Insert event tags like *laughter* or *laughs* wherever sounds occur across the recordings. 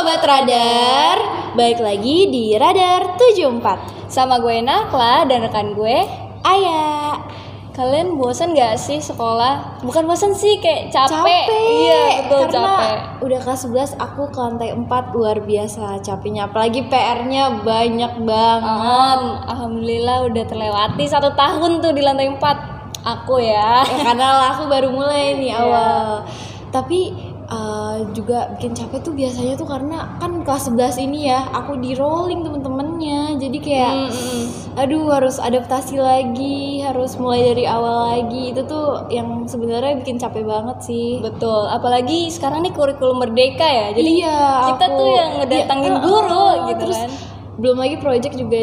Sobat Radar, balik lagi di Radar 74 Sama gue Nakla dan rekan gue Ayah Kalian bosan gak sih sekolah? Bukan bosan sih, kayak capek, Capek. Iya, betul Karena capek. udah kelas 11 aku ke lantai 4 luar biasa capeknya. Apalagi PR-nya banyak banget. Um, Alhamdulillah udah terlewati satu tahun tuh di lantai 4 Aku ya. Ya karena aku baru mulai nih Iya. awal. Tapi eh, juga bikin capek tuh biasanya tuh karena kan kelas 11 ini ya Aku di rolling temen-temennya. Jadi kayak Mm-mm. aduh harus adaptasi lagi harus mulai dari awal lagi. Itu tuh yang sebenarnya bikin capek banget sih. Betul, apalagi sekarang nih kurikulum merdeka ya. Jadi iya kita aku- tuh yang ngedatangin Iya, guru uh, gitu terus kan. belum lagi project juga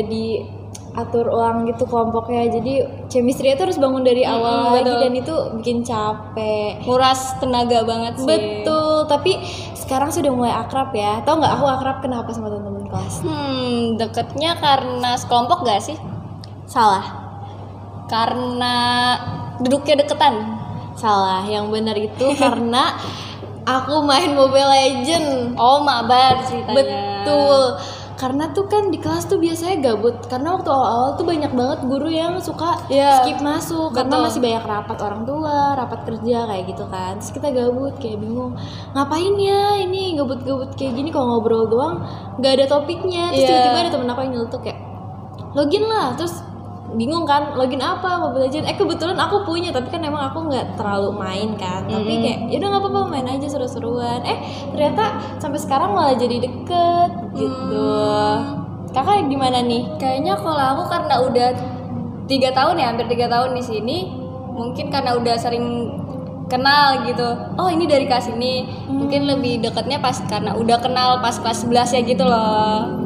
diatur ulang gitu kelompoknya. Jadi chemistry itu harus bangun dari awal lagi betul. dan itu bikin capek. Nguras tenaga banget sih. Betul tapi sekarang sudah mulai akrab ya. Tau nggak aku akrab kenapa sama teman-teman kelas? Hmm, deketnya karena sekelompok gak sih? salah. Karena duduknya deketan. Salah yang benar itu *laughs* karena aku main Mobile Legend Oh, mabar ceritanya. Betul. Karena tuh kan di kelas tuh biasanya gabut. Karena waktu awal-awal tuh banyak banget guru yang suka Iya. skip masuk karena Betul. masih banyak rapat orang tua, rapat kerja kayak gitu kan. Terus kita gabut kayak bingung. Ngapain ya ini gabut-gabut kayak gini kalau ngobrol doang nggak ada topiknya. Terus Iya. tiba-tiba ada temen aku yang nyeletuk kayak login lah. Terus bingung kan login apa Mobile Legends? Eh kebetulan aku punya tapi kan emang aku nggak terlalu main kan. Tapi Mm. kayak ya udah nggak apa-apa main aja seru-seruan. Eh ternyata sampai sekarang malah jadi deket gitu. Kakak gimana nih? Kayaknya kalau aku karena udah tiga tahun ya, hampir tiga tahun di sini, mungkin karena udah sering kenal gitu. Oh ini dari kelas ini, mungkin lebih deketnya pas karena udah kenal pas kelas 11 ya gitu loh.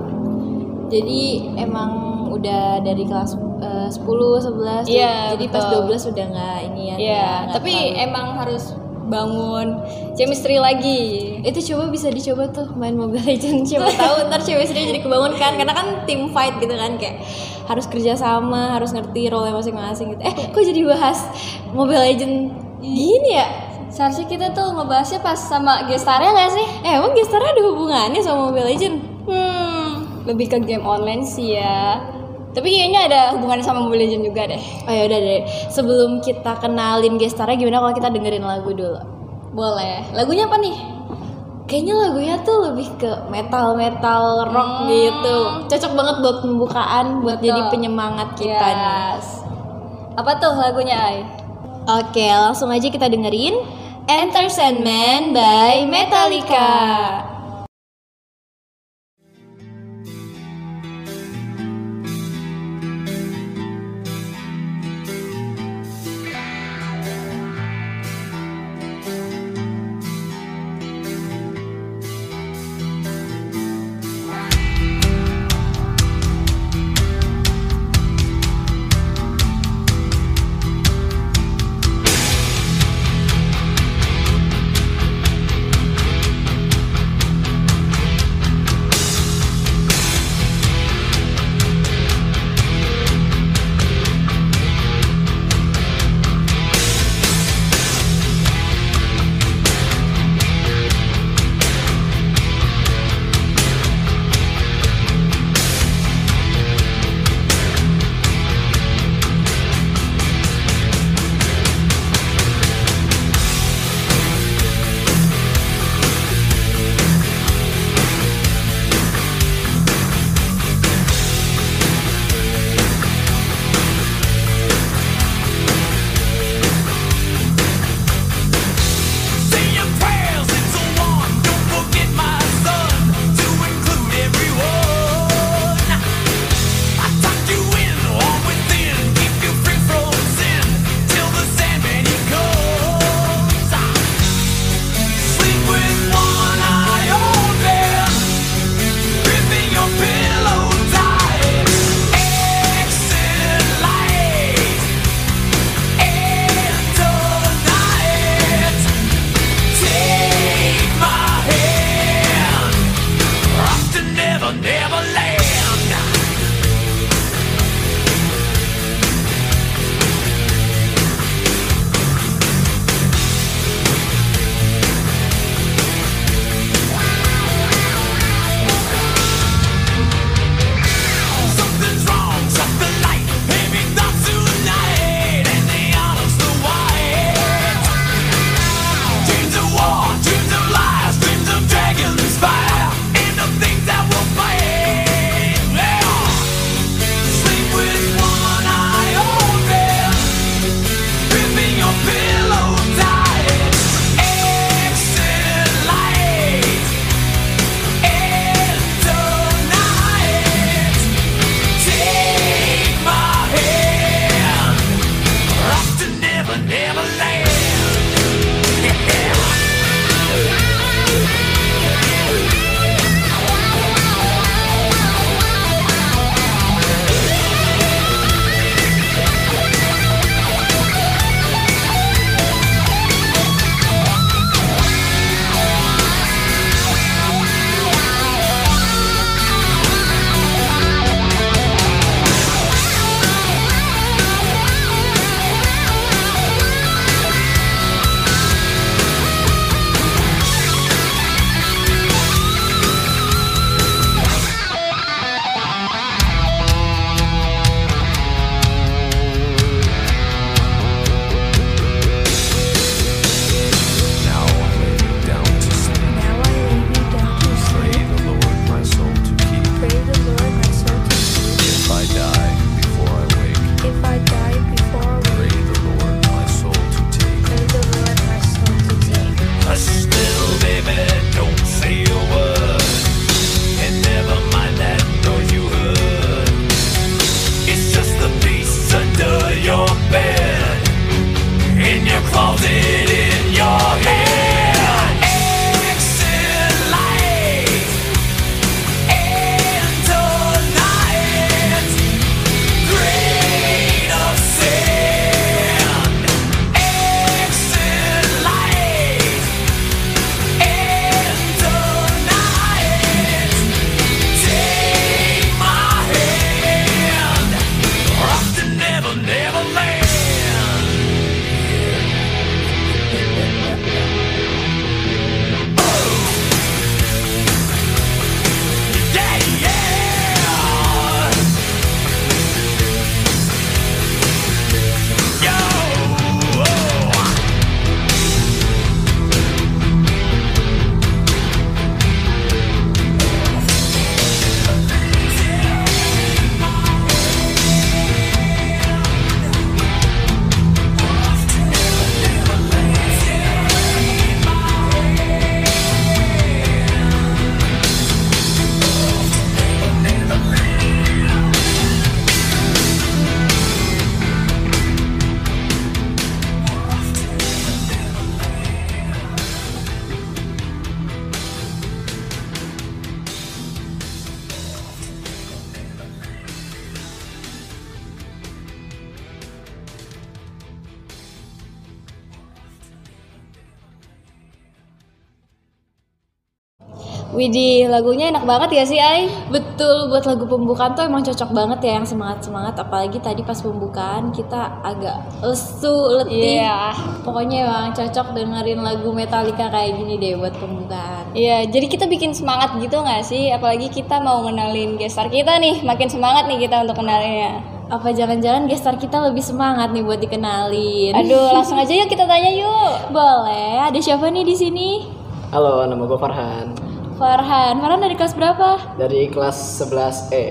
jadi emang udah dari kelas eh, 10 11 tuh, Iya, jadi pas betul. 12 udah nggak ini ya Iya, nggak tapi terlalu- emang harus bangun chemistry lagi. itu coba bisa dicoba tuh main Mobile Legends *laughs* siapa tahu ntar cewek sendiri jadi kebangun kan karena kan tim fight gitu kan kayak harus kerja sama harus ngerti role masing-masing gitu eh kok jadi bahas Mobile Legends gini ya Seharusnya kita tuh ngebahasnya pas sama gestarnya gak sih? eh emang gestarnya ada hubungannya sama Mobile Legends Hmm, lebih ke game online sih ya. Tapi kayaknya ada hubungannya sama Mobile Legends juga deh. oh ya udah deh sebelum kita kenalin gestarnya gimana kalau kita dengerin lagu dulu Boleh. Lagunya apa nih? kayaknya lagunya tuh lebih ke metal metal rock Hmm. gitu cocok banget buat pembukaan buat Betul. jadi penyemangat kita nih Yes. Apa tuh lagunya, Ai? Oke, langsung aja kita dengerin Enter Sandman by Metallica. Enter Widih, lagunya enak banget ya sih, Ai? Betul, buat lagu pembukaan tuh emang cocok banget ya yang semangat-semangat apalagi tadi pas pembukaan kita agak lesu, letih. Iya. Pokoknya emang cocok dengerin lagu Metallica kayak gini deh buat pembukaan. Iya, jadi kita bikin semangat gitu nggak sih? Apalagi kita mau ngenalin gestar kita nih, makin semangat nih kita untuk kenalinnya. Apa jangan-jangan gestar kita lebih semangat nih buat dikenalin? Aduh, langsung aja yuk kita tanya yuk. Boleh, ada siapa nih di sini? Halo, nama gue Farhan Farhan. Farhan dari kelas berapa? dari kelas E. 11E.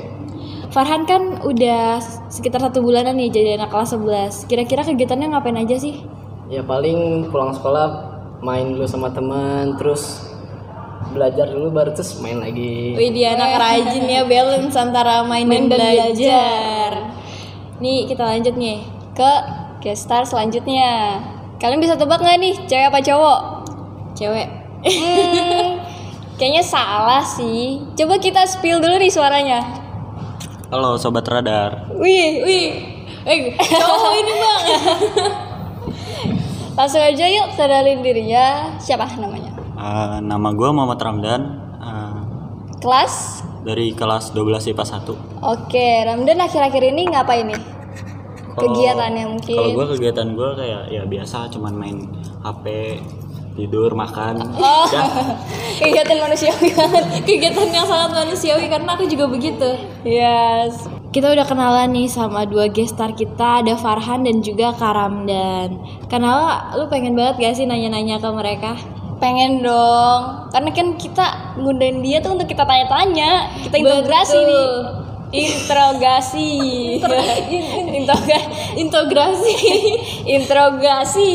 Farhan kan udah sekitar satu bulanan nih jadi anak kelas 11. Kira-kira kegiatannya ngapain aja sih? Ya paling pulang sekolah main dulu sama teman, terus belajar dulu baru terus main lagi. Wih dia anak rajin ya balance antara main, Main dan, dan belajar. Nih kita lanjut nih. Ke gestar selanjutnya. Kalian bisa tebak nggak nih, cewek apa cowok? Cewek. Hmm, *laughs* kayaknya salah sih. Coba kita spill dulu nih suaranya. Halo sobat radar. Wih, Wih, eh cowok ini bang. *laughs* langsung aja yuk kenalin dirinya. Siapa namanya? Eh, nama gue Muhammad Ramdan eh, Kelas? dari kelas 12 IPA 1. Oke, Ramdan akhir-akhir ini ngapain nih? Kegiatannya mungkin. Kalau gue kegiatan gue kayak ya biasa cuman main HP, tidur, makan. Oh. Udah. *laughs* Kegiatan manusiawi banget. *laughs* Kegiatan yang sangat manusiawi karena aku juga begitu. Yes. Kita udah kenalan nih sama dua gestar kita, ada Farhan dan juga Karamdan. Kenal, lu pengen banget gak sih nanya-nanya ke mereka? Pengen dong. Karena kan kita ngundahin dia tuh untuk kita tanya-tanya. Kita integrasi Betul. nih. Interogasi. *laughs* Interogasi. Interogasi.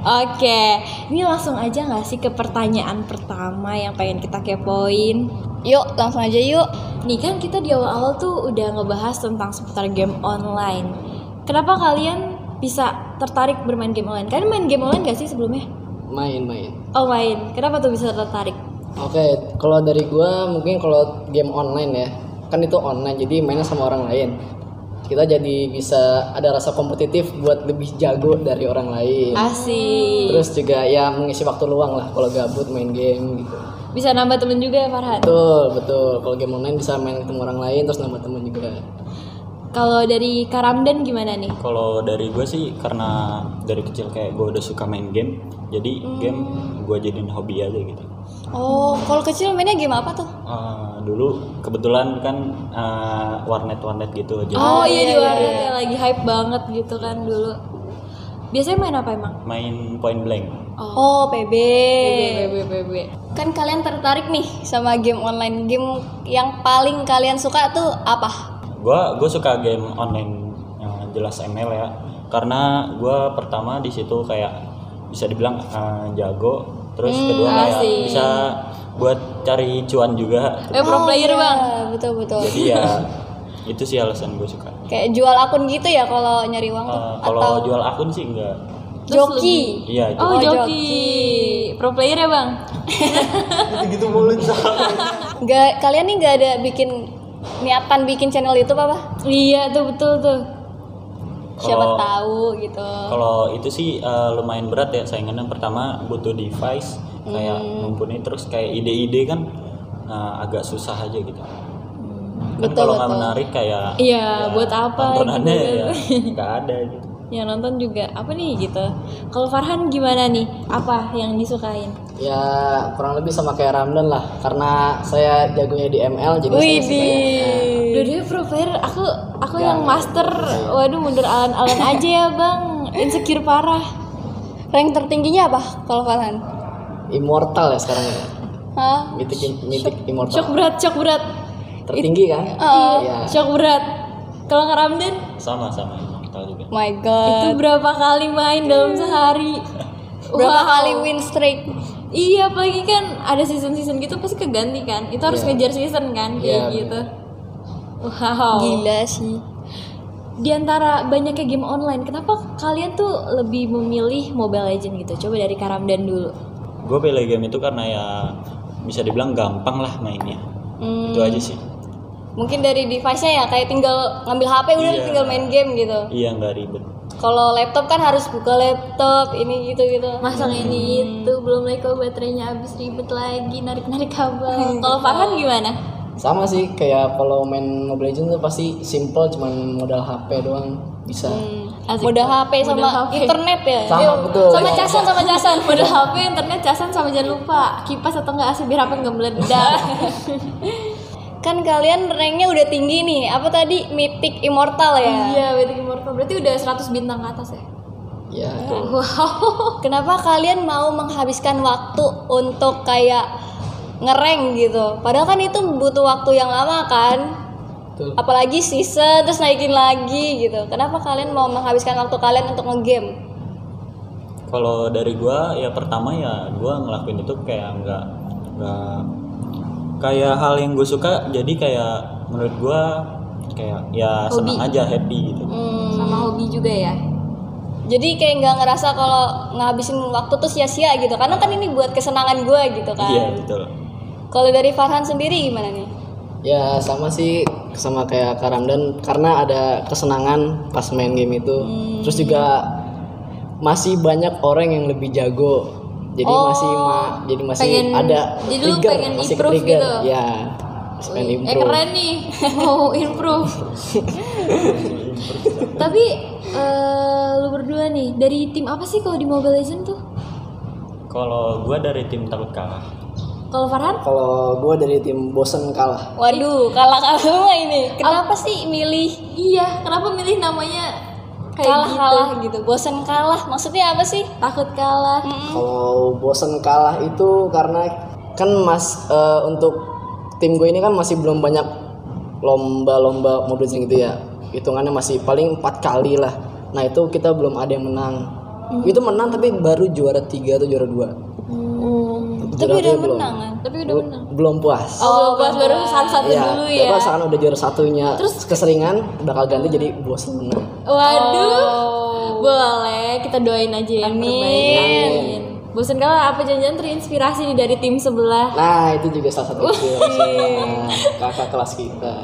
Oke, ini langsung aja gak sih ke pertanyaan pertama yang pengen kita kepoin? Yuk, langsung aja yuk. Nih kan kita di awal-awal tuh udah ngebahas tentang seputar game online. Kenapa kalian bisa tertarik bermain game online? Kalian main game online gak sih sebelumnya? Main-main. Oh main. Kenapa tuh bisa tertarik? Oke, kalau dari gua mungkin kalau game online ya, kan itu online jadi mainnya sama orang lain. Kita jadi bisa ada rasa kompetitif buat lebih jago dari orang lain. Asik. Terus juga ya mengisi waktu luang lah kalau gabut main game gitu. Bisa nambah temen juga ya Farhan? Betul, betul. Kalau game online bisa main ketemu orang lain terus nambah temen juga. Kalau dari Karamdan gimana nih? Kalau dari gue sih karena dari kecil kayak gue udah suka main game, jadi game gue jadiin hobi aja gitu. Oh, kalau kecil mainnya game apa tuh? Eh, dulu kebetulan kan eh, warnet-warnet gitu aja. Oh, iya, di iya, warnet yang lagi hype banget gitu kan dulu. Biasanya main apa emang? Main point blank. Oh, PB. BB, BB. Kan kalian tertarik nih sama game online. Game yang paling kalian suka tuh apa? Gua gue suka game online yang jelas ML ya. Karena gua pertama di situ kayak bisa dibilang eh, jago, terus kedua kayak asik. bisa buat cari cuan juga. Eh pro player iya, bang. Betul betul. Jadi ya *laughs* itu sih alasan gue suka. Kayak jual akun gitu ya kalau nyari uang tuh. Eh, kalau jual akun sih enggak. Joki. Iya, Oh, Oh, joki. joki. Pro player ya bang? *laughs* *laughs* gitu mulu Nggak, kalian nih nggak ada bikin niatan bikin channel YouTube apa? Iya tuh betul tuh. Siapa Kalau- tahu gitu. Kalau itu sih eh, lumayan berat ya saingannya pertama butuh device kayak mumpuni terus kayak ide-ide kan eh, agak susah aja gitu. Kan Betul, kalau nggak menarik kayak Iya, buat apa tontonannya gitu ya *laughs* nggak ada gitu. Yang nonton juga apa nih gitu. Kalau Farhan gimana nih? Apa yang disukain? Ya kurang lebih sama kayak Ramdan lah, karena saya jagonya di ML jadi saya suka ya. Dua-duanya pro player, aku aku yang master. Waduh mundur alan-alan aja ya bang. Insecure parah. Rank tertingginya apa kalau kalian? Immortal ya sekarang ya. Hah? Mythic, mythic immortal. Shock berat, shock berat. Tertinggi kan? Oh, Iya. Shock berat. Kalau Ramdan Sama sama Immortal juga. my itu god. berapa kali main dalam sehari? Berapa Wow. kali win streak? Iya, apalagi kan ada season-season gitu pasti keganti kan. Itu harus Iya. ngejar season kan kayak Iya, gitu. Wow. Gila sih. Di antara banyaknya game online, kenapa kalian tuh lebih memilih Mobile Legend gitu? Coba dari Karamdan dulu. Gue pilih game itu karena ya bisa dibilang gampang lah mainnya. Hmm, Itu aja sih. mungkin dari device-nya ya kayak tinggal ngambil HP udah Iya. tinggal main game gitu. Iya nggak ribet. Kalau laptop kan harus buka laptop ini gitu gitu. Masang ini itu belum lagi kalau baterainya habis ribet lagi narik-narik kabel. Kalau Farhan gimana? Sama sih kayak kalau main Mobile Legends tuh pasti simple cuman modal HP doang bisa. Asik. Modal HP sama Modal HP. internet ya. Sama, Iya, betul. Sama Iya. casan sama casan. Modal HP, internet, casan sama jangan lupa kipas atau enggak AC biar HP enggak meledak. *laughs* kan kalian ranknya udah tinggi nih. Apa tadi Mythic Immortal ya? Iya, Wedding Immortal berarti udah 100 bintang ke atas ya? Ya. Wow. *laughs* Kenapa kalian mau menghabiskan waktu untuk kayak ngereng gitu? Padahal kan itu butuh waktu yang lama kan? Betul. Apalagi season terus naikin lagi gitu. Kenapa kalian mau menghabiskan waktu kalian untuk ngegame? Kalau dari gua ya pertama ya gua ngelakuin itu kayak nggak nggak kayak hal yang gue suka jadi kayak menurut gua kayak ya senang aja happy gitu. Hmm, Sama hobi juga ya. jadi kayak nggak ngerasa kalau ngabisin waktu tuh sia-sia gitu. Karena kan ini buat kesenangan gue gitu kan. Iya betul. Kalau dari Farhan sendiri gimana nih? Ya sama sih sama kayak Kak Ramdan karena ada kesenangan pas main game itu. Terus juga masih banyak orang yang lebih jago. Jadi masih ma- jadi masih Pengen- ada jadi lu trigger, pengen masih improve trigger. gitu? Ya. Masih pengen Eh improve. keren nih, *laughs* mau improve. *laughs* Tapi eh, lu berdua nih dari tim apa sih kalau di Mobile Legends tuh? Kalau gua dari tim takut kalah. Kalau Farhan? Kalau gue dari tim bosen kalah. Waduh, kalah-kalah semua *laughs* ini. Kenapa sih milih Iya, kenapa milih namanya kayak gitu? kalah-kalah gitu? Bosen kalah, maksudnya apa sih? Takut kalah. Kalau bosen kalah itu karena kan mas eh, untuk tim gue ini kan masih belum banyak lomba-lomba Mobile Legends gitu ya. Hitungannya masih paling empat kali lah. Nah itu kita belum ada yang menang. Itu menang tapi baru juara tiga atau juara dua. Tapi udah belum. menang kan? Tapi udah menang. Belum puas. Oh, pas baru satu-satu Iya, dulu ya. Pas kan udah juara satunya, terus keseringan bakal ganti jadi bosen menang. Waduh. Oh. Boleh, kita doain aja yang Amin. Amin. Bosen kalah apa jangan-jangan terinspirasi nih dari tim sebelah. Nah itu juga salah satu kakak kelas kita.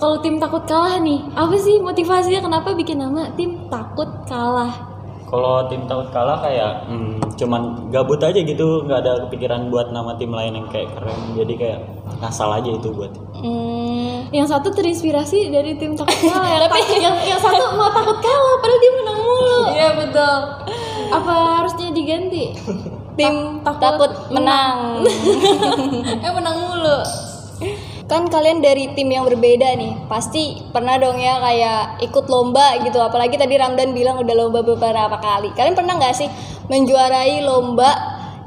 Kalau tim takut kalah nih, apa sih motivasinya kenapa bikin nama tim takut kalah? Kalau tim takut kalah kayak hmm, cuman gabut aja gitu, nggak ada kepikiran buat nama tim lain yang kayak keren. Jadi kayak ngasal aja itu buat. Hmm, Yang satu terinspirasi dari tim *laughs* takut kalah, yang, tak- yang, yang *laughs* satu mau takut kalah padahal dia menang mulu. Iya betul. Apa harusnya diganti? *laughs* tim takut takut, menang. eh menang mulu. Kan kalian dari tim yang berbeda nih, pasti pernah dong ya kayak ikut lomba gitu. Apalagi tadi Ramdan bilang udah lomba beberapa kali. Kalian pernah nggak sih menjuarai lomba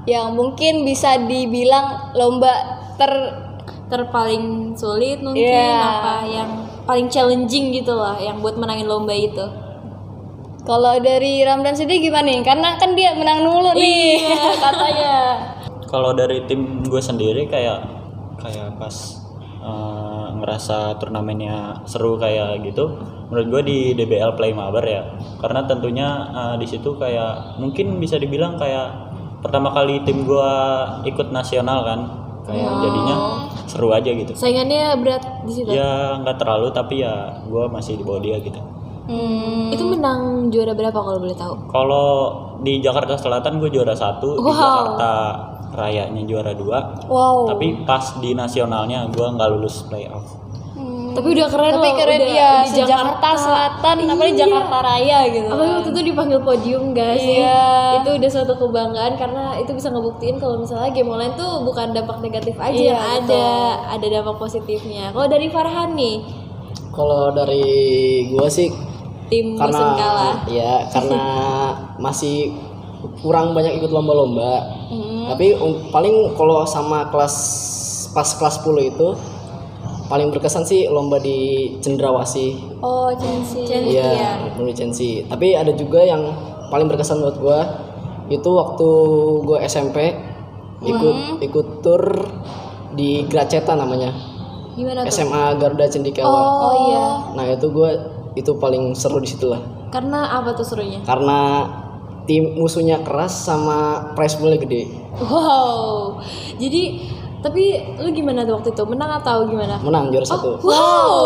yang mungkin bisa dibilang lomba ter Terpaling sulit mungkin Iya. apa yang paling challenging gitu lah yang buat menangin lomba itu. kalau dari Ramdan sendiri gimana nih? Karena kan dia menang dulu nih *laughs* katanya. Kalau dari tim gue sendiri kayak kayak pas eh, ngerasa turnamennya seru kayak gitu, menurut gue di DBL Play Mabar ya, karena tentunya eh, di situ kayak mungkin bisa dibilang kayak pertama kali tim gue ikut nasional kan, kayak jadinya seru aja gitu. Saingannya berat di situ. Ya nggak terlalu tapi ya gue masih di bawah dia gitu. Hmm, Itu menang juara berapa kalau boleh tahu? Kalau di Jakarta Selatan gue juara satu, di Wow. Jakarta Rayanya juara dua, wow. tapi pas di nasionalnya gue nggak lulus playoff. Hmm, Tapi udah keren tapi loh, keren udah ya di Jakarta Selatan, apalagi Iya. Jakarta Raya gitu. Apalagi waktu itu dipanggil podium guys Iya. Itu udah suatu kebanggaan karena itu bisa ngebuktiin kalau misalnya game online tuh bukan dampak negatif aja Iya, yang ada, ada dampak positifnya. Kalau dari Farhan nih, Kalau dari gue sih tim karena kalah. ya karena *laughs* masih kurang banyak ikut lomba-lomba. Tapi un- paling kalau sama kelas pas kelas 10 itu paling berkesan sih lomba di Cendrawasih. Oh, Chelsea. Iya, lomba di Censi. Tapi ada juga yang paling berkesan buat gua itu waktu gua SMP ikut ikut tur di Graceta namanya. Gimana tuh? SMA Garuda Cendikawa. Oh, iya. Nah, itu gua itu paling seru di situ lah. Karena apa tuh serunya? Karena tim musuhnya keras sama prize poolnya gede. Wow. Jadi tapi lu gimana tuh waktu itu? Menang atau gimana? Menang juara satu. Wow.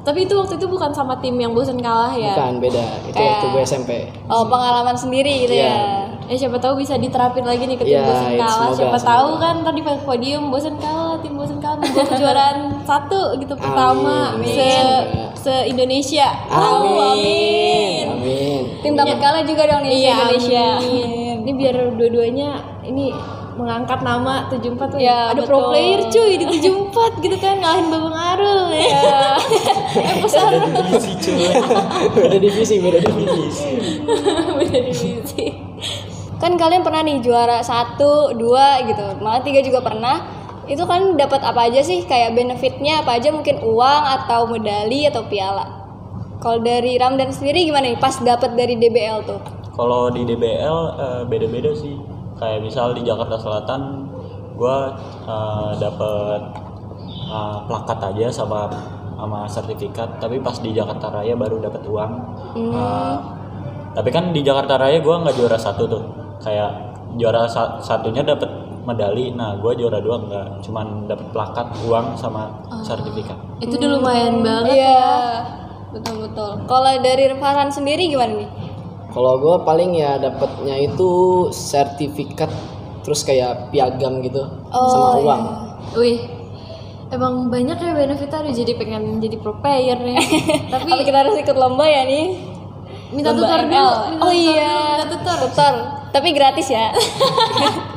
Tapi itu waktu itu bukan sama tim yang bosan kalah ya. Bukan beda. Itu Kayak- waktu gue SMP. Oh, pengalaman sendiri gitu Iya. ya. Ya siapa tahu bisa diterapin lagi nih ke tim Iya, bosan kalah. semoga, siapa semoga. tahu kan tadi pas podium bosan kalah, tim bosan kalah kejuaraan *laughs* satu gitu pertama Amin. se Semoga. Se Indonesia. Amin. Amin. Tim takut kalah juga dong nih Iya, Indonesia. amin. Ini biar dua-duanya ini mengangkat nama 74 tuh. Ya, ada pro betul. player cuy di 74 gitu kan ngalahin Babang Arul ya. *laughs* eh besar divisi cuy beda divisi, beda divisi. beda divisi. Kan kalian pernah nih juara satu, dua gitu, malah tiga juga pernah. Itu kan dapat apa aja sih? Kayak benefitnya apa aja? Mungkin uang atau medali atau piala. Kalau dari Ramdan sendiri gimana nih? Pas dapat dari DBL tuh? kalau di DBL eh, beda-beda sih kayak misal di Jakarta Selatan gua eh, dapet eh, plakat aja sama sama sertifikat tapi pas di Jakarta Raya baru dapet uang Eh, tapi kan di Jakarta Raya gua nggak juara satu tuh kayak juara sa- satunya dapet medali nah gua juara dua enggak cuman dapet plakat uang sama sertifikat Itu udah lumayan banget. Iya, betul betul. Kalau dari Farhan sendiri gimana nih? Kalau gue paling ya dapetnya itu sertifikat terus kayak piagam gitu Oh, sama uang. Wih. Emang banyak ya benefitnya ada jadi pengen jadi pro player nih. *laughs* Tapi Apa kita harus ikut lomba ya nih? minta Lomba tutor ML. dulu. minta Oh tutor iya, dulu, minta tutor. tutor. Tapi gratis ya. *laughs*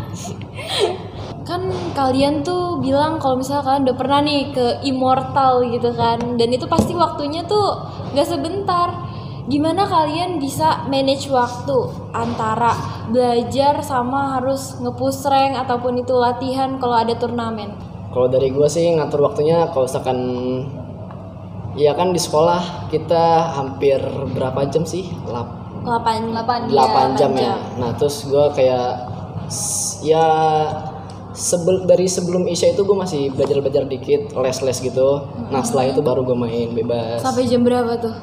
kalian tuh bilang kalau misalnya kalian udah pernah nih ke immortal gitu kan dan itu pasti waktunya tuh gak sebentar gimana kalian bisa manage waktu antara belajar sama harus nge-push rank ataupun itu latihan kalau ada turnamen Kalau dari gue sih ngatur waktunya kalau misalkan ya kan di sekolah kita hampir berapa jam sih? Lap, 8 8 8 jam ya. Nah, terus gue kayak ya sebel dari sebelum Isya itu gue masih belajar-belajar dikit, les-les gitu. Nah, setelah itu baru gue main bebas. sampai jam berapa tuh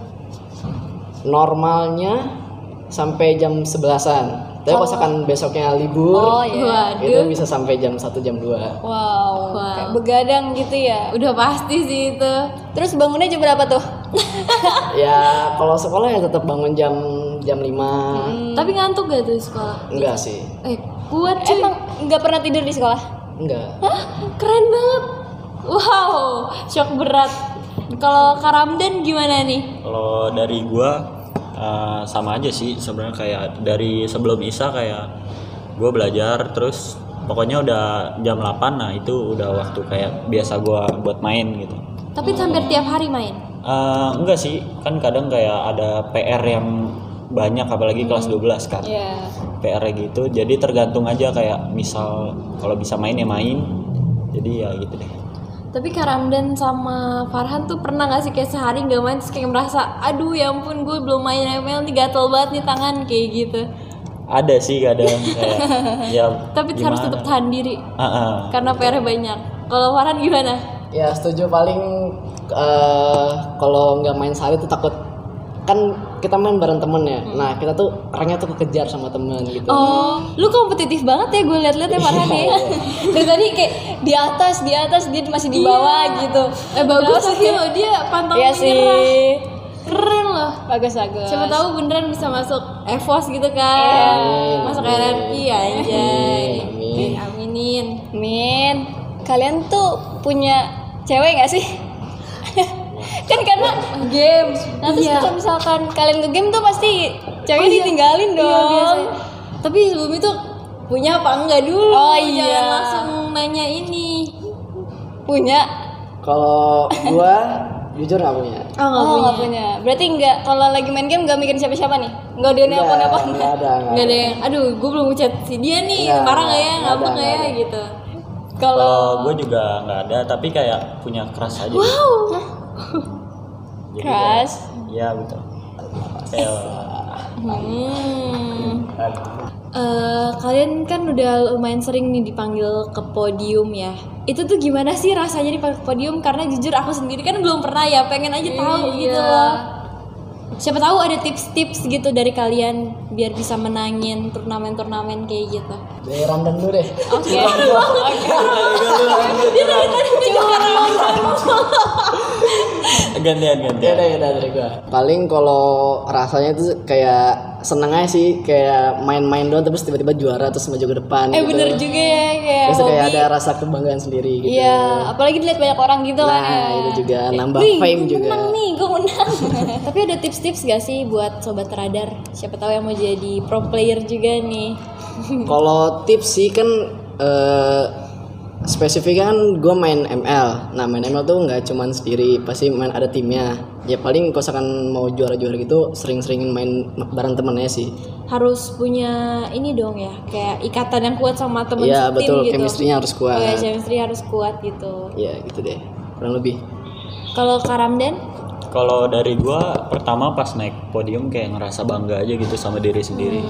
Normalnya sampai jam 11-an. Tapi kalau misalkan besoknya libur, Oh iya. itu bisa sampai jam 1 jam 2. Wow, Wow. kayak begadang gitu ya. udah pasti sih itu Terus bangunnya jam berapa tuh? *laughs* ya kalau sekolah ya tetap bangun jam jam 5 tapi ngantuk gak tuh di sekolah enggak sih eh kuat cuy Emang nggak pernah tidur di sekolah? enggak Hah? Keren banget. Wow, shock berat. Kalau Karamdan gimana nih? Kalau dari gua eh, sama aja sih sebenarnya kayak dari sebelum Isa kayak gua belajar terus pokoknya udah jam 8 nah itu udah waktu kayak biasa gua buat main gitu. Tapi hampir tiap hari main. Eh, enggak sih, kan kadang kayak ada PR yang banyak apalagi kelas 12 kan. Iya. PR gitu. Jadi tergantung aja kayak misal kalau bisa main ya main. Jadi ya gitu deh. Tapi Karamdan sama Farhan tuh pernah gak sih kayak sehari nggak main terus kayak merasa, aduh ya ampun gue belum main ML nih gatel banget nih tangan kayak gitu. Ada sih kadang kayak *laughs* ya Tapi harus gimana? tetap tahan diri Ah, ah. karena PR banyak. Kalau Farhan gimana? ya setuju paling eh, kalau nggak main sehari tuh takut kan kita main bareng temen ya nah kita tuh ranknya tuh kekejar sama temen gitu Oh, lu kompetitif banget ya gue liat-liat ya Farhan ya. *laughs* Dari tadi kayak di atas, di atas dia masih di bawah gitu. Eh bagus tapi lo dia pantang Iya menyerah. sih. Keren loh. Bagus bagus. Siapa tahu beneran bisa masuk EVOS gitu kan. Amin, Masuk amin. RRQ anjay. Amin. Aminin. Min, kalian tuh punya cewek gak sih? *laughs* kan karena game. Nah terus Iya. kalau misalkan kalian ke game tuh pasti cewek Oh, iya. ditinggalin Iya, dong. biasanya. Tapi sebelum itu punya apa enggak dulu? Oh, iya. Jangan langsung nanya ini. Punya? kalau gua jujur nggak punya Oh, enggak oh punya. nggak punya. Berarti nggak kalau lagi main game nggak mikirin siapa-siapa nih? Nggak dia Nggak, nelpon nelpon. nggak ada nggak Enggak ada. ada yang, aduh gue belum ngechat si dia nih, Nggak, marah nggak ya, nggak ngambek ada, nggak ya, ada. gitu. Kalau Kalau gue juga nggak ada, tapi kayak punya crush aja. Wow, Jadi keras. kayak- Iya betul. Hmm. Eh, kalian kan udah lumayan sering nih dipanggil ke podium ya. Itu tuh gimana sih rasanya dipanggil ke podium? Karena jujur aku sendiri kan belum pernah ya, pengen aja tahu Iya. gitu loh. Siapa tahu ada tips-tips gitu dari kalian biar bisa menangin turnamen-turnamen kayak gitu. Dari Ramdan dulu deh Oke. gantian Ya gantian. udah ya udah dari gua. Paling kalau rasanya tuh kayak seneng aja sih kayak main-main doang terus tiba-tiba juara terus maju ke depan Eh gitu. bener juga ya kayak Terus kayak hobi. ada rasa kebanggaan sendiri gitu. Iya, apalagi dilihat banyak orang gitu kan Nah, ya. itu juga nambah Wih, fame gue juga. menang nih, gue menang. *laughs* Tapi ada tips-tips gak sih buat sobat radar? Siapa tahu yang mau jadi pro player juga nih. *laughs* Kalau tips sih kan eh spesifiknya kan gue main ML. Nah main ML tuh nggak cuman sendiri, pasti main ada timnya. Ya paling kalau misalkan mau juara-juara gitu, sering-seringin main bareng temennya sih. Harus punya ini dong ya, kayak ikatan yang kuat sama temen Iya betul, gitu. chemistry-nya harus kuat. Oh ya, chemistry harus kuat gitu. Iya gitu deh, kurang lebih. Kalau Karamdan? Kalau dari gua pertama pas naik podium kayak ngerasa bangga aja gitu sama diri sendiri.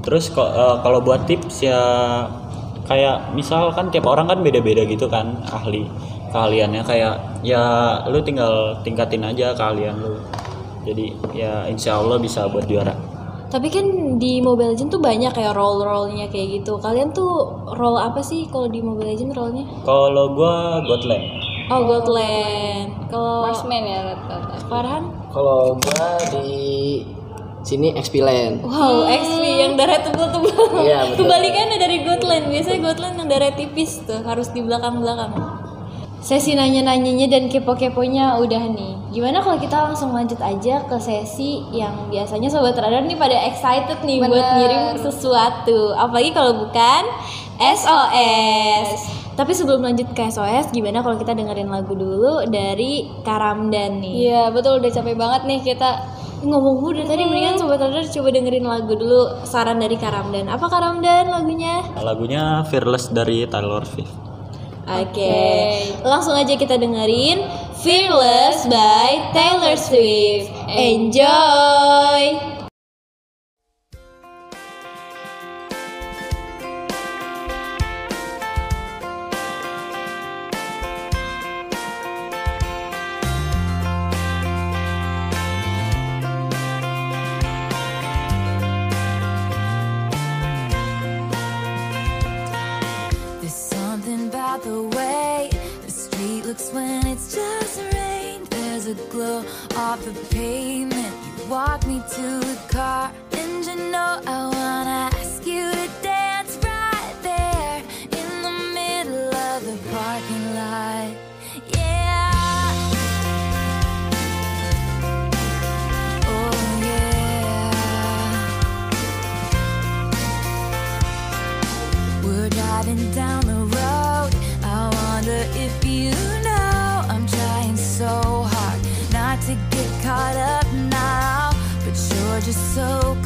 Terus eh, kalau buat tips ya kayak misal kan tiap orang kan beda-beda gitu kan ahli keahliannya kayak ya lu tinggal tingkatin aja keahlian lu. Jadi ya insya Allah bisa buat juara. Tapi kan di Mobile Legends tuh banyak kayak role-role-nya kayak gitu. Kalian tuh role apa sih kalau di Mobile Legends role-nya? Kalau gua Godland. Oh, Godland. Kalau Marksman ya rata-rata. Farhan? Kalau gua di sini XP Land. Wow, XP yang darah tebel-tebel. Iya, betul. Kebalikannya dari Godland. Biasanya Godland yang darah tipis tuh, harus di belakang-belakang. Sesi nanya-nanyanya dan kepo-keponya udah nih. Gimana kalau kita langsung lanjut aja ke sesi yang biasanya sobat radar nih pada excited nih buat Bener. ngirim sesuatu. Apalagi kalau bukan SOS. Tapi sebelum lanjut ke SOS, gimana kalau kita dengerin lagu dulu dari Karamdan nih? Iya, betul udah capek banget nih kita. Ngomong-ngomong dari tadi mendingan sobat radar coba dengerin lagu dulu saran dari Karamdan. Apa Karamdan lagunya? Lagunya Fearless dari Taylor Swift. Oke, langsung aja kita dengerin Fearless by Taylor Swift. Enjoy. The pavement. You walk me to the car, and you know I wanna ask you to dance right there in the middle of the parking lot. Yeah. Oh yeah. We're driving down the road. I wonder if you know caught up now. But you're just so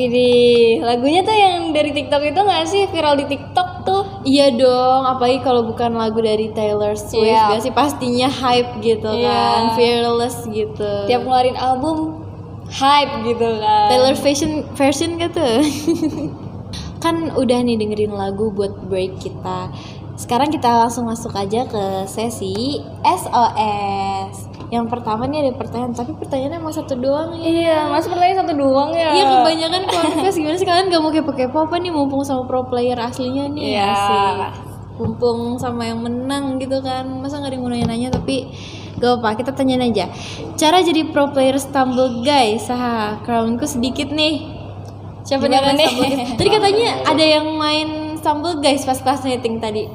Widih, lagunya tuh yang dari TikTok itu nggak sih viral di TikTok tuh? Iya dong, apalagi kalau bukan lagu dari Taylor Swift, Iya. gak sih pastinya hype gitu Iya. kan, fearless gitu. Tiap ngeluarin album hype gitu kan. Taylor version version gitu. *laughs* kan udah nih dengerin lagu buat break kita. Sekarang kita langsung masuk aja ke sesi SOS. Yang pertama nih ada pertanyaan, tapi pertanyaannya emang satu doang ya. Iya, mas pertanyaan satu doang ya. Iya kebanyakan confess gimana sih kalian gak mau kepo-kepo apa nih mumpung sama pro player aslinya nih Iya. asik. Mumpung sama yang menang gitu kan Masa gak ada yang mau nanya-nanya tapi Gak apa kita tanyain aja Cara jadi pro player stumble guys Saha crownku sedikit nih Siapa nih? Tadi katanya ada yang main stumble guys pas kelas meeting tadi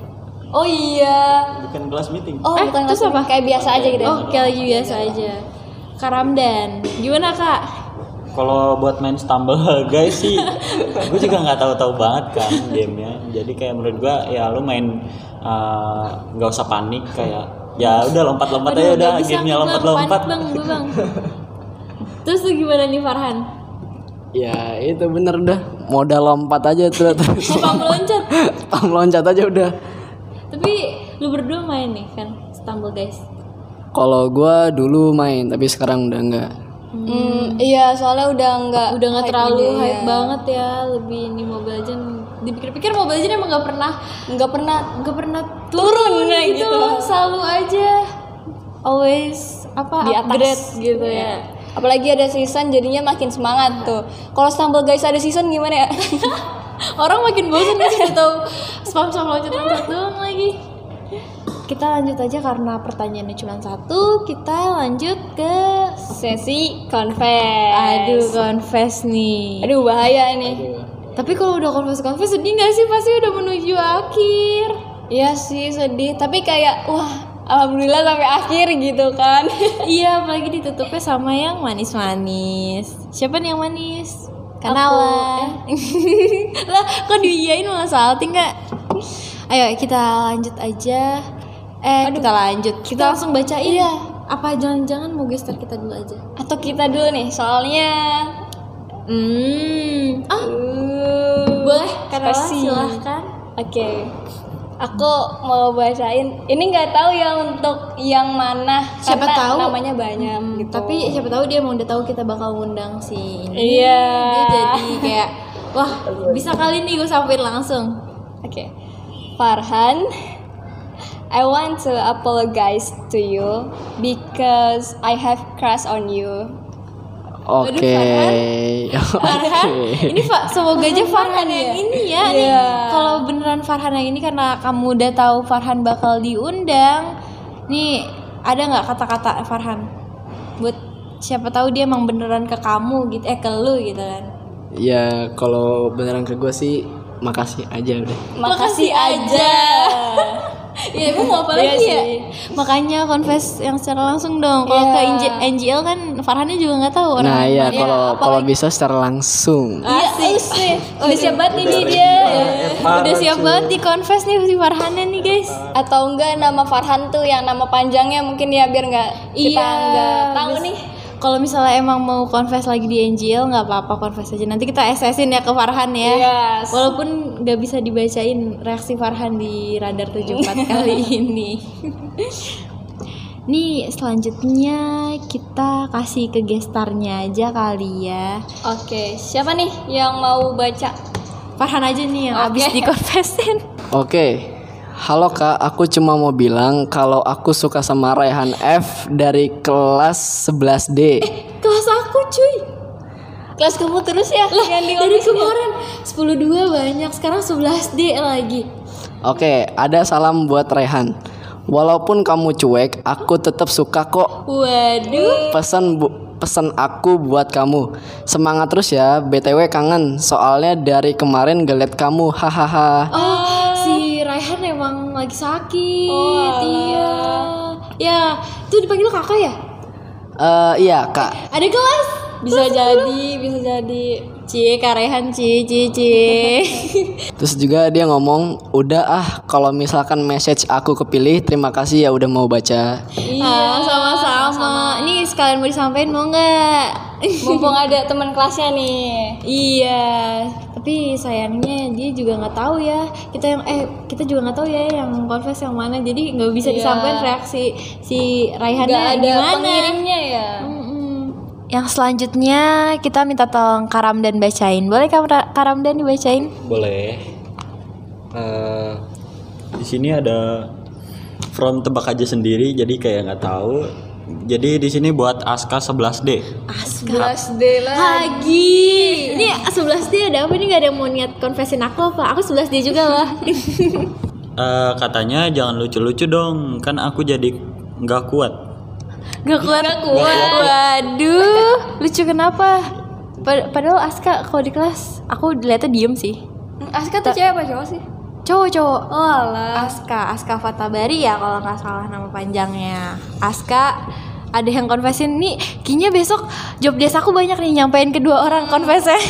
Oh iya. bukan kelas meeting Oh, Eh, bukan terus langsung apa? kayak biasa aja gitu. ya? Oh kayak lagi biasa aja Kak Ramdan Gimana kak? kalau buat main stumble *laughs* guys sih gue juga nggak tahu-tahu banget kan gamenya jadi kayak menurut gue ya lu main eh, nggak usah panik kayak ya udah lompat-lompat aja udah gamenya lompat-lompat Panik, bang, gue, bang. Terus tuh gimana nih Farhan? Ya itu bener dah modal lompat aja tuh terus Apa meloncat? *laughs* Pam loncat aja udah. Lu berdua main nih kan Stumble guys. Kalau gua dulu main tapi sekarang udah enggak. Hmm, iya, soalnya udah nggak Udah nggak terlalu hype hype banget ya, lebih ini Mobile Legend. Dipikir-pikir Mobile Legend emang nggak pernah nggak pernah nggak pernah Turun, turun, kayak gitu, gitu. selalu aja always apa Di atas. upgrade gitu ya. Apalagi ada season jadinya makin semangat tuh. Kalau Stumble Guys ada season gimana ya? *laughs* Orang makin bosan sih *laughs* tahu spam spam loncat loncat doang lagi. Kita lanjut aja karena pertanyaannya cuma satu. Kita lanjut ke Sesi confess. aduh confess nih. Aduh bahaya nih. Tapi kalau udah confess confess sedih gak sih pasti udah menuju akhir. Iya sih sedih, tapi kayak wah alhamdulillah sampai akhir gitu kan. *laughs* iya apalagi ditutupnya sama yang manis-manis. Siapa nih yang manis? Kenalan. *laughs* lah kok diiyain malah salting nggak? Ayo kita lanjut aja. Eh kita lanjut. Kita langsung bacain. Iya. Apa jangan-jangan mau gestar kita dulu aja? Atau kita dulu nih, soalnya Hmm. Ah uh, boleh spasi. silahkan. Oke. Aku mau bacain. Ini nggak tahu ya untuk yang mana. Siapa karena tahu. namanya banyak Hmm, gitu. Tapi siapa tahu dia emang udah tahu kita bakal ngundang si ini. Iya. Dia jadi kayak wah *laughs* bisa kali nih gue sampein langsung. Oke. Farhan, I want to apologize to you because I have crush on you. Oke. Farhan, *laughs* ini Pak semoga aja Farhan yang ini ya. Nih, Iya. kalau beneran Farhan yang ini karena kamu udah tahu Farhan bakal diundang. Nih ada nggak kata-kata Farhan buat siapa tahu dia emang beneran ke kamu gitu eh ke lu gitu kan. Ya kalau beneran ke gua sih makasih aja udah. Makasih aja. Ya emang mau apa Iya lagi ya? sih. Makanya confess yang secara langsung dong. Kalau Iya. ke NG- NGL kan Farhannya juga nggak tahu orang. Nah iya kalau kalau bisa secara langsung. Iya, sih. Udah siap banget ini dia. Udah siap banget di confess nih si Farhannya nih guys. Atau enggak nama Farhan tuh yang nama panjangnya mungkin ya biar nggak kita Iya, nggak tahu nih. Kalau misalnya emang mau confess lagi di NGL nggak apa-apa confess aja. Nanti kita SS-in ya ke Farhan ya. Yes. Walaupun nggak bisa dibacain reaksi Farhan di radar 74 *laughs* kali ini. Nih selanjutnya kita kasih ke gestarnya aja kali ya. Oke, siapa nih yang mau baca? Farhan aja nih yang Oke. abis di confessin. Oke. Halo kak, aku cuma mau bilang kalau aku suka sama Raihan F dari kelas 11D. Kelas aku cuy. Kelas kamu terus ya? Lah, yang di dari kemarin 10.2 banyak, sekarang 11D lagi. Oke, ada salam buat Raihan. Walaupun kamu cuek, aku tetap suka kok. Waduh. Pesan bu, pesan aku buat kamu. Semangat terus ya. BTW kangen. Soalnya dari kemarin liat kamu. Hahaha. Oh, emang lagi sakit. Oh, iya. Ya, itu dipanggil kakak ya? Eh, iya kak. Ada kelas? Bisa jadi, bisa jadi. Cie, Kak Raihan, cie, cie, cie. *laughs* Terus juga dia ngomong, udah ah kalau misalkan message aku kepilih, terima kasih ya udah mau baca. Ah, sama-sama. Ini sekalian mau disampaikan mau nggak? Mumpung ada teman kelasnya nih. iya. Tapi sayangnya dia juga nggak tahu ya. Kita yang eh kita juga nggak tahu ya yang confess yang mana. Jadi nggak bisa Iya. disampaikan reaksi si Raihan Gak ada gimana. pengirimnya ya. Yang selanjutnya kita minta tolong Karam dan bacain. Boleh Karam dan dibacain? Boleh. Eh, di sini ada from tebak aja sendiri, jadi kayak nggak tahu. Jadi di sini buat Aska 11D. Aska. 11 D lah. Lagi. Ini 11 D ada apa nih gak ada yang mau niat confessin aku apa? Aku 11 D juga lah. *laughs* Eh, katanya jangan lucu-lucu dong, kan aku jadi nggak kuat. Gak kuat. Gak kuat. Waduh, lucu kenapa? Pad- Padahal Aska kalau di kelas aku dilihatnya diem sih. Aska tuh cewek apa cowok sih? Cowok cowok. Oh alah. Aska, Aska Fatabari ya kalau nggak salah nama panjangnya. Aska ada yang confessin nih, kayaknya besok job desk aku banyak nih nyampein kedua orang confessnya. *laughs*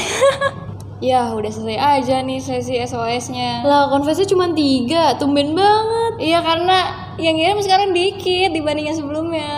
Ya udah selesai aja nih sesi SOS-nya. lah confessnya cuma tiga, tumben banget. Iya karena yang ngirim sekarang dikit dibanding yang sebelumnya.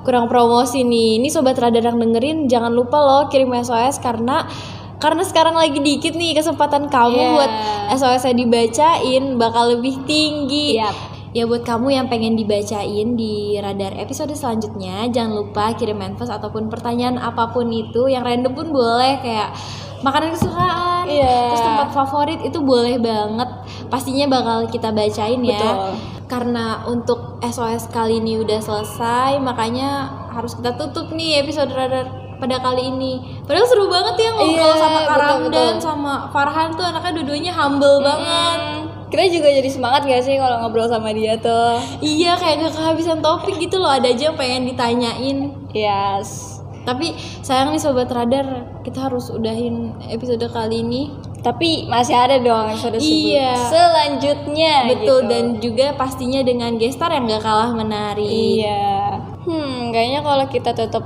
kurang promosi nih. Ini sobat radar yang dengerin jangan lupa loh kirim SOS karena karena sekarang lagi dikit nih kesempatan kamu Iya. buat SOS-nya dibacain bakal lebih tinggi. Yap. Ya buat kamu yang pengen dibacain di radar episode selanjutnya jangan lupa kirim manifest ataupun pertanyaan apa pun itu yang random pun boleh kayak makanan kesukaan, Iya. terus tempat favorit itu boleh banget. Pastinya bakal kita bacain ya Betul. karena untuk SOS kali ini udah selesai makanya harus kita tutup nih episode radar pada kali ini padahal seru banget ya ngobrol Iya, sama betul, Karamdan betul. sama Farhan tuh anaknya dua-duanya humble banget Hmm, kita juga jadi semangat gak sih kalau ngobrol sama dia tuh? iya kayak gak kehabisan topik gitu loh ada aja yang pengen ditanyain Yes. tapi sayang nih sobat radar kita harus udahin episode kali ini Tapi masih ada dong episode Iya. selanjutnya. betul gitu. dan juga pastinya dengan gestar yang gak kalah menarik Iya. Hmm, kayaknya kalau kita tutup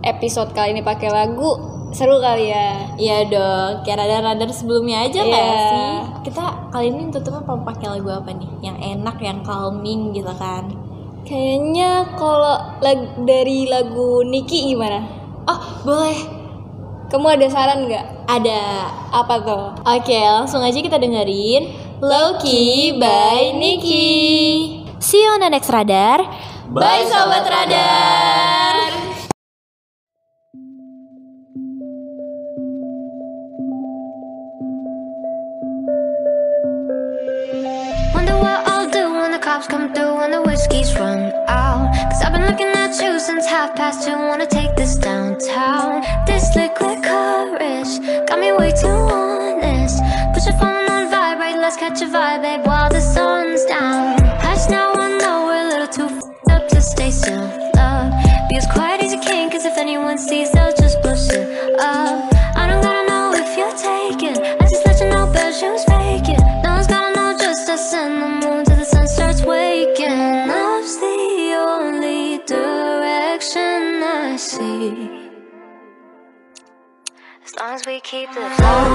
episode kali ini pakai lagu seru kali ya. Iya dong, kayak radar-radar sebelumnya aja nggak Iya. sih? Kita kali ini tutupnya mau pakai lagu apa nih? Yang enak, yang calming gitu kan? Kayaknya kalau lag- dari lagu Niki gimana? Oh boleh, Kamu ada saran nggak? ada. Apa tuh? Oke, langsung aja kita dengerin Loki by Niki. See you on the next radar. Bye sobat radar. Cops come through when the whiskey's run out. Cause I've been looking at you since half past two. Wanna take this downtown. This liquid courage got me way too honest. Put your phone on vibrate, let's catch a vibe, babe, keep the flow.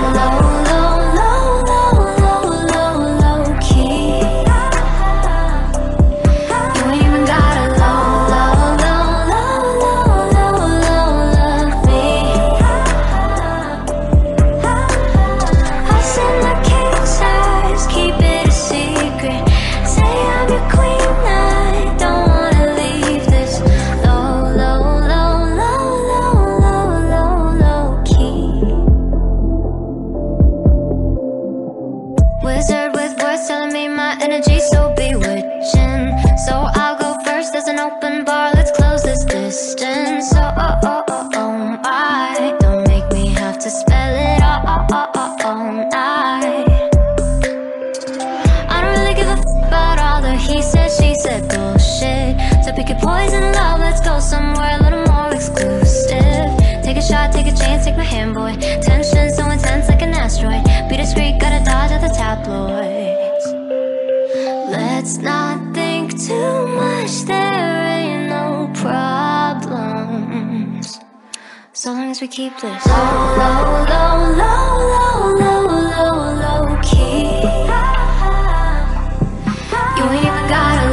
as we keep this low, low, low, low, low, low, low, low key. You ain't even gotta